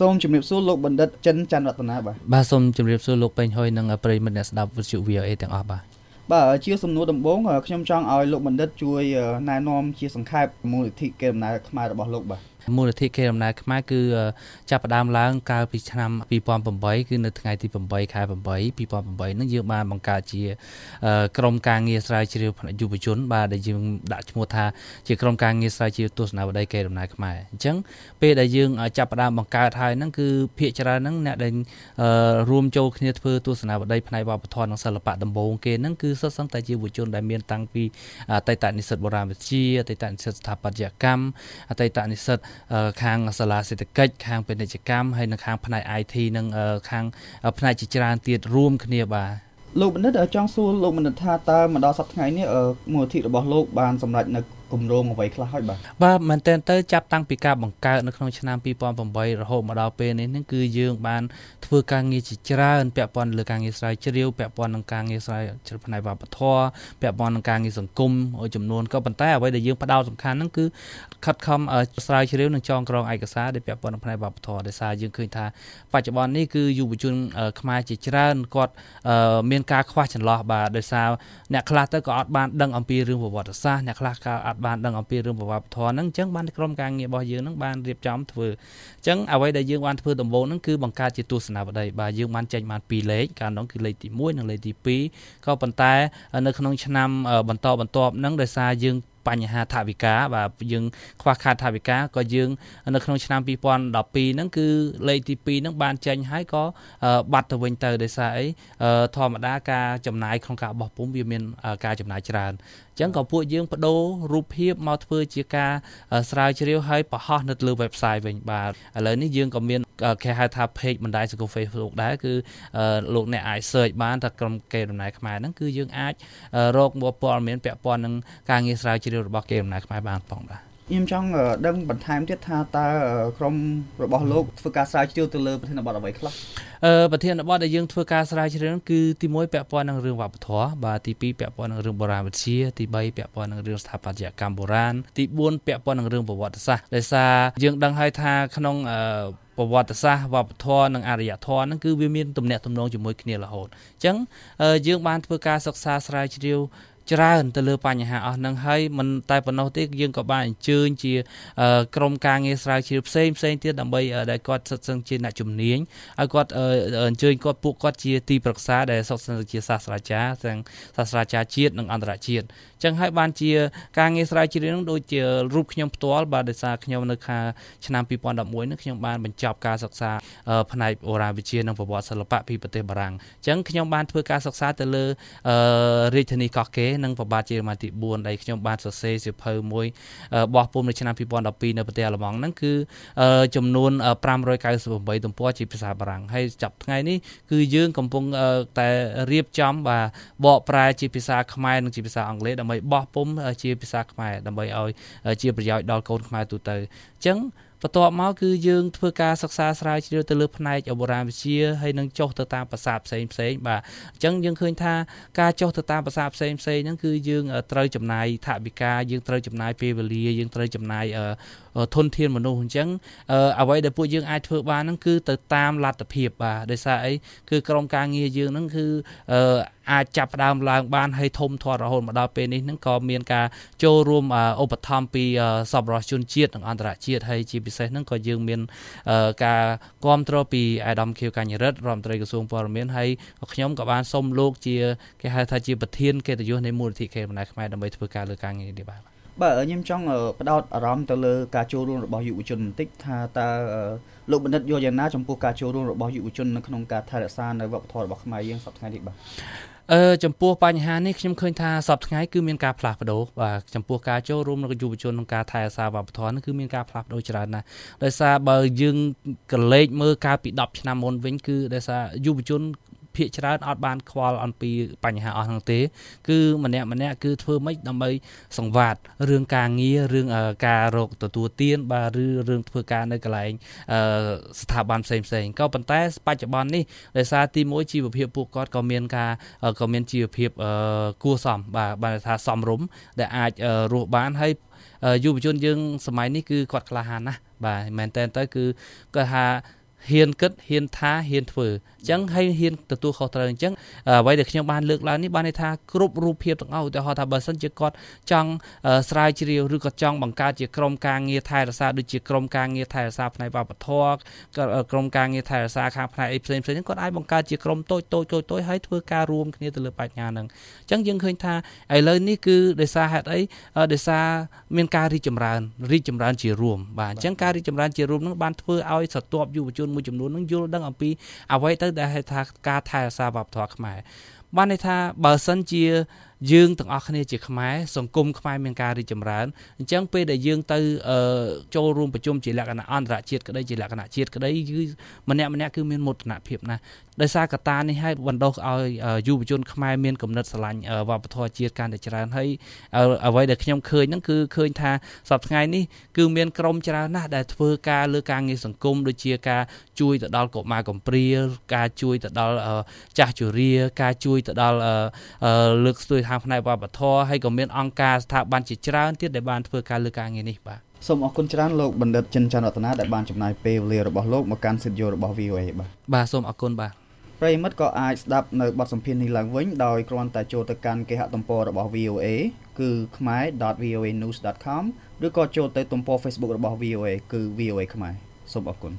សូមជម្រាបសួរលោកបណ្ឌិតចិនច័ន្ទរតនាបាទបាទសូមជម្រាបសួរលោកពេញហុយនិងប្រិយមិត្តអ្នកស្ដាប់វិទ្យុ VOA ទាំងអស់បាទបាទជាសំណួរដំបូងខ្ញុំចង់ឲ្យលោកបណ្ឌិតជួយណែនាំជាសង្ខេបមូលនិធិកេរដំណែលខ្មែររបស់លោកបាទមូលនិធិគេដំណើរខ្មែរគឺចាប់ផ្ដើមឡើងកាលពីឆ្នាំ2008គឺនៅថ្ងៃទី8ខែ8 2008នឹងយើងបានបង្កើតជាក្រុមការងារស្រាវជ្រាវផ្នែកយុវជន បាទដែលយើងដាក់ឈ្មោះថាជាក្រុមការងារស្រាវជ្រាវទស្សនវិស័យគេដំណើរខ្មែរអញ្ចឹងពេលដែលយើងចាប់ផ្ដើមបង្កើតហើយហ្នឹងគឺភាគច្រើនហ្នឹងអ្នកដែលរួមចូលគ្នាធ្វើទស្សនវិស័យផ្នែកវប្បធម៌និងសិល្បៈដំបូងគេហ្នឹងគឺសុទ្ធសឹងតែជាយុវជនដែលមានតាំងពីអតីតនិស្សិតបុរាណវិទ្យាអតីតនិស្សិតស្ថាបត្យកម្មអតីតនិស្សិតខាងសាលាសេដ្ឋកិច្ចខាងពាណិជ្ជកម្មហើយនិងខាងផ្នែក IT និងខាងផ្នែកជាច្រើនទៀតរួមគ្នាបាទលោកបណ្ឌិតចង់សួរលោកបណ្ឌិតថាតើមកដល់សប្តាហ៍ថ្ងៃនេះមូលនិធិរបស់លោកបានសម្រេចនៅ គម្រោងអ្វីខ្លះហើយបាទបាទមែនតើទៅចាប់តាំងពីការបង្កើតនៅក្នុងឆ្នាំ2008រហូតមកដល់ពេលនេះនឹងគឺយើងបានធ្វើការងារជាច្រើនពាក់ព័ន្ធលើការងារស្រាវជ្រាវពាក់ព័ន្ធនឹងការងារស្រាវជ្រាវផ្នែកវប្បធម៌ពាក់ព័ន្ធនឹងការងារសង្គមចំនួនក៏ប៉ុន្តែអ្វីដែលយើងផ្ដោតសំខាន់ហ្នឹងគឺខិតខំស្រាវជ្រាវនិងចងក្រងឯកសារដែលពាក់ព័ន្ធនឹងផ្នែកវប្បធម៌ដោយសារយើងឃើញថាបច្ចុប្បន្ននេះគឺយុវជនខ្មែរជាច្រើនគាត់មានការខ្វះចន្លោះបាទដោយសារអ្នកខ្លះទៅក៏អត់បានដឹងអំពីរឿងប្រវត្តិសាស្ត្រអ្នកខ្លះក៏អត់បានដឹងអំពីរឿងប្រវត្តិធម៌ហ្នឹងអញ្ចឹងបានក្រុមការងាររបស់យើងហ្នឹងបានរៀបចំធ្វើអញ្ចឹងអ្វីដែលយើងបានធ្វើដំបូងហ្នឹងគឺបង្កើតជាទស្សនវិស័យបាទយើងបានចេញបាន2លេខកាលនោះគឺលេខទី1និងលេខទី2ក៏ប៉ុន្តែនៅក្នុងឆ្នាំបន្តបន្ទាប់ហ្នឹងដោយសារយើង បញ្ហាថវិកាបាទយើងខ្វះខាតថវិកាក៏យើងនៅក្នុងឆ្នាំ2012ហ្នឹងគឺលេខទី2ហ្នឹងបានចេញហើយក៏បាត់ទៅវិញទៅដោយសារអីធម្មតាការចំណាយក្នុងការបោះពុំវាមានការចំណាយច្រើនចឹងក៏ពួកយើងបដូររូបភាពមកធ្វើជាការស្រាវជ្រាវហើយបង្ហោះនៅលើ website វិញបាទឥឡូវនេះយើងក៏មានគេហៅថា page បណ្ដាញសង្គម Facebook ដែរគឺលោកអ្នកអាច search បានថាក្រុមគេដំណើរខ្មែរហ្នឹងគឺយើងអាចរកព័ត៌មានពាក់ព័ន្ធនឹងការងារស្រាវជ្រាវរបស់គេដំណើរខ្មែរបានផងដែរខ្ញុំចង់ដឹងបន្ថែមទៀតថាតើក្រុមរបស់លោកធ្វើការស្រាវជ្រាវទៅលើប្រធានបទអ្វីខ្លះអឺប្រធានបទដែលយើងធ្វើការស្រាវជ្រាវគឺទី1ពាក់ព័ន្ធនឹងរឿងវប្បធម៌បាទទី2ពាក់ព័ន្ធនឹងរឿងបុរាណវិទ្យាទី3ពាក់ព័ន្ធនឹងរឿងស្ថាបត្យកម្មបុរាណទី4ពាក់ព័ន្ធនឹងរឿងប្រវត្តិសាស្ត្រដោយសារយើងដឹងហើយថាក្នុងអឺប្រវត្តិសាស្ត្រវប្បធម៌និងអរិយធម៌ហ្នឹងគឺវាមានទំនាក់ទំនងជាមួយគ្នារហូតអញ្ចឹងយើងបានធ្វើការសិក្សាស្រាវជ្រាវច្រើនទៅលើបញ្ហាអស់ហ្នឹងហើយមិនតែប៉ុណ្ណោះទេយើងក៏បានអញ្ជើញជាក្រុមការងារស្រាវជ្រាវផ្សេងផ្សេងទៀតដើម្បីដែលគាត់សិទ្ធិជាអ្នកជំនាញឲ្យគាត់អញ្ជើញគាត់ពួកគាត់ជាទីប្រឹក្សាដែលសុខសិទ្ធិជាសាស្ត្រាចារ្យទាំងសាស្ត្រាចារ្យជាតិនិងអន្តរជាតិចឹងហើយបានជាការងារស្រាវជ្រាវនឹងដូចជារូបខ្ញុំផ្ទាល់បាទដោយសារខ្ញុំនៅខាឆ្នាំ2011នេះខ្ញុំបានបញ្ចប់ការសិក្សាផ្នែកអូរ៉ាវិទ្យានិងប្រវត្តិសិល្បៈពីប្រទេសបារាំងចឹងខ្ញុំបានធ្វើការសិក្សាទៅលើរាជធានីកោះកេរនិងប្របាទជាម៉ាទី4ដែលខ្ញុំបានសរសេរសៀវភៅមួយបោះពុំនៅឆ្នាំ2012នៅប្រទេសអាល្លឺម៉ង់ហ្នឹងគឺចំនួន598ទំព័រជាភាសាបារាំងហើយចាប់ថ្ងៃនេះគឺយើងកំពុងតែរៀបចំបាទបកប្រែជាភាសាខ្មែរនិងជាភាសាអង់គ្លេសដើម្បីបោះពុំជាភាសាខ្មែរដើម្បីឲ្យជាប្រយោជន៍ដល់កូនខ្មែរទូទៅអញ្ចឹង បន្ទាប់មកគឺយើងធ្វើការសិក្សាស្រាវជ្រាវទៅលើផ្នែកបុរាណវិទ្យាហើយនឹងចុះទៅតាមភាសាផ្សេងផ្សេងបាទអញ្ចឹងយើងឃើញថាការចុះទៅតាមភាសាផ្សេងផ្សេងហ្នឹងគឺយើងត្រូវចំណាយថវិកាយើងត្រូវចំណាយពេលវេលាយើងត្រូវចំណាយធនធានមនុស្សអញ្ចឹងអ្វីដែលពួកយើងអាចធ្វើបានហ្នឹងគឺទៅតាមលទ្ធភាពបាទដោយសារអីគឺក្រុមការងារយើងហ្នឹងគឺ អាចចាប់ផ្ដើមឡើងបានហើយធំធាត់រហូតមកដល់ពេលនេះហ្នឹងក៏មានការចូលរួមឧបត្ថម្ភពីសប្បុរសជនជាតិនិងអន្តរជាតិហើយជាពិសេសហ្នឹងក៏យើងមានការគ្រប់គ្រងពីអាដាមខៀវកញ្ញរិទ្ធរដ្ឋមន្ត្រីក្រសួងព័ត៌មានហើយខ្ញុំក៏បានសុំលោកជាគេហៅថាជាប្រធានកិត្តិយសនៃមូលនិធិខេត្តបណ្ដាខ្មែរដើម្បីធ្វើការលើការងារនេះបាទបាទខ្ញុំចង់បដោតអារម្មណ៍ទៅលើការចូលរួមរបស់យុវជនបន្តិចថាតើលោកបណ្ឌិតយល់យ៉ាងណាចំពោះការចូលរួមរបស់យុវជននៅក្នុងការថែរក្សានៅវប្បធម៌របស់ខ្មែរយើងសប្តាហ៍នេះបាទ អឺចំពោះបញ្ហានេះខ្ញុំឃើញថាសពថ្ងៃគឺមានការផ្លាស់ប្ដូរបាទចំពោះការចូលរួមរបស់យុវជនក្នុងការថែរក្សាវប្បធម៌នេះគឺមានការផ្លាស់ប្ដូរច្រើនណាស់ដោយសារបើយើងកលេចមើលកាលពី10ឆ្នាំមុនវិញគឺដោយសារយុវជន ភាកច្រើនអត់បានខ្វល់អំពីបញ្ហាអស់ហ្នឹងទេ គឺម្នាក់ម្នាក់គឺធ្វើម៉េចដើម្បីសង្វាតរឿងការងាររឿងការរកទទួលទាន បាទឬរឿងធ្វើការនៅកន្លែងស្ថាប័នផ្សេងផ្សេងក៏ប៉ុន្តែបច្ចុប្បន្ននេះដោយសារទីមួយជីវភាពពួកគាត់ក៏មានការក៏មានជីវភាពគួរសមបាទបានថាសមរម្យដែលអាចរស់បានហើយយុវជនយើងសម័យនេះគឺគាត់ក្លាហានណាស់បាទមែនតើទៅគឺគាត់ថា ហ៊ានគិតហ៊ានថាហ៊ានធ្វើអញ្ចឹងហើយហ៊ានទទួលខុសត្រូវអញ្ចឹងអ្វីដែលខ្ញុំបានលើកឡើងនេះបានន័យថាគ្រប់រូបភាពទាំងអស់ឧទាហរណ៍ថាបើសិនជាគាត់ចង់ស្រាវជ្រាវឬក៏ចង់បង្កើតជាក្រុមការងារថែរក្សាដូចជាក្រុមការងារថែរក្សាផ្នែកវប្បធម៌ក្រុមការងារថែរក្សាខាងផ្នែកអីផ្សេងផ្សេងគាត់អាចបង្កើតជាក្រុមតូចតូចតូចតូចហើយធ្វើការរួមគ្នាទៅលើបញ្ញាហ្នឹងអញ្ចឹងយើងឃើញថាឥឡូវនេះគឺដោយសារហេតុអីដោយសារមានការរីកចម្រើនរីកចម្រើនជារួមបាទអញ្ចឹងការរីកចម្រើនជារួមហ្នឹងបានធ្វើឲ្យស្រទាប់យុវជនមួយចំនួនហ្នឹងយល់ដឹងអំពីអ្វីទៅដែលហៅថាការថែរក្សាវប្បធម៌ខ្មែរ បានន័យថាបើសិនជាយើងទាំងអស់គ្នាជាខ្មែរសង្គមខ្មែរមានការរីកចម្រើនអញ្ចឹងពេលដែលយើងទៅចូលរួមប្រជុំជាលក្ខណៈអន្តរជាតិក្តីជាលក្ខណៈជាតិក្តីគឺម្នាក់ម្នាក់គឺមានមោទនភាពណាស់ដោយសារកត្តានេះហើយបណ្ដុះឲ្យយុវជនខ្មែរមានគំនិតស្រឡាញ់វប្បធម៌ជាតិកាន់តែច្រើនហើយអ្វីដែលខ្ញុំឃើញហ្នឹងគឺឃើញថាសប្តាហ៍ថ្ងៃនេះគឺមានក្រុមច្រើនណាស់ដែលធ្វើការលើការងារសង្គមដូចជាការជួយទៅដល់កុមារកំព្រាការជួយទៅដល់ចាស់ជរាការជួយទៅដល់លើកស្ទួយខាងផ្នែកវប្បធម៌ហើយក៏មានអង្គការស្ថាប័នជាច្រើនទៀតដែលបានធ្វើការលើការងារនេះបាទសូមអរគុណច្រើនលោកបណ្ឌិតចិនច័ន្ទរតនាដែលបានចំណាយពេលវេលារបស់លោកមកកាន់សិទ្ធិយោរបស់ VOA បាទបាទសូមអរគុណបាទប្រិមិត្តក៏អាចស្ដាប់នៅបទសម្ភាសន៍នេះឡើងវិញដោយគ្រាន់តែចូលទៅកាន់គេហទំព័ររបស់ VOA គឺ khmae.voanews.com ឬក៏ចូលទៅទំព័រ Facebook របស់ VOA គឺ VOA ខ្មែរសូមអរគុណ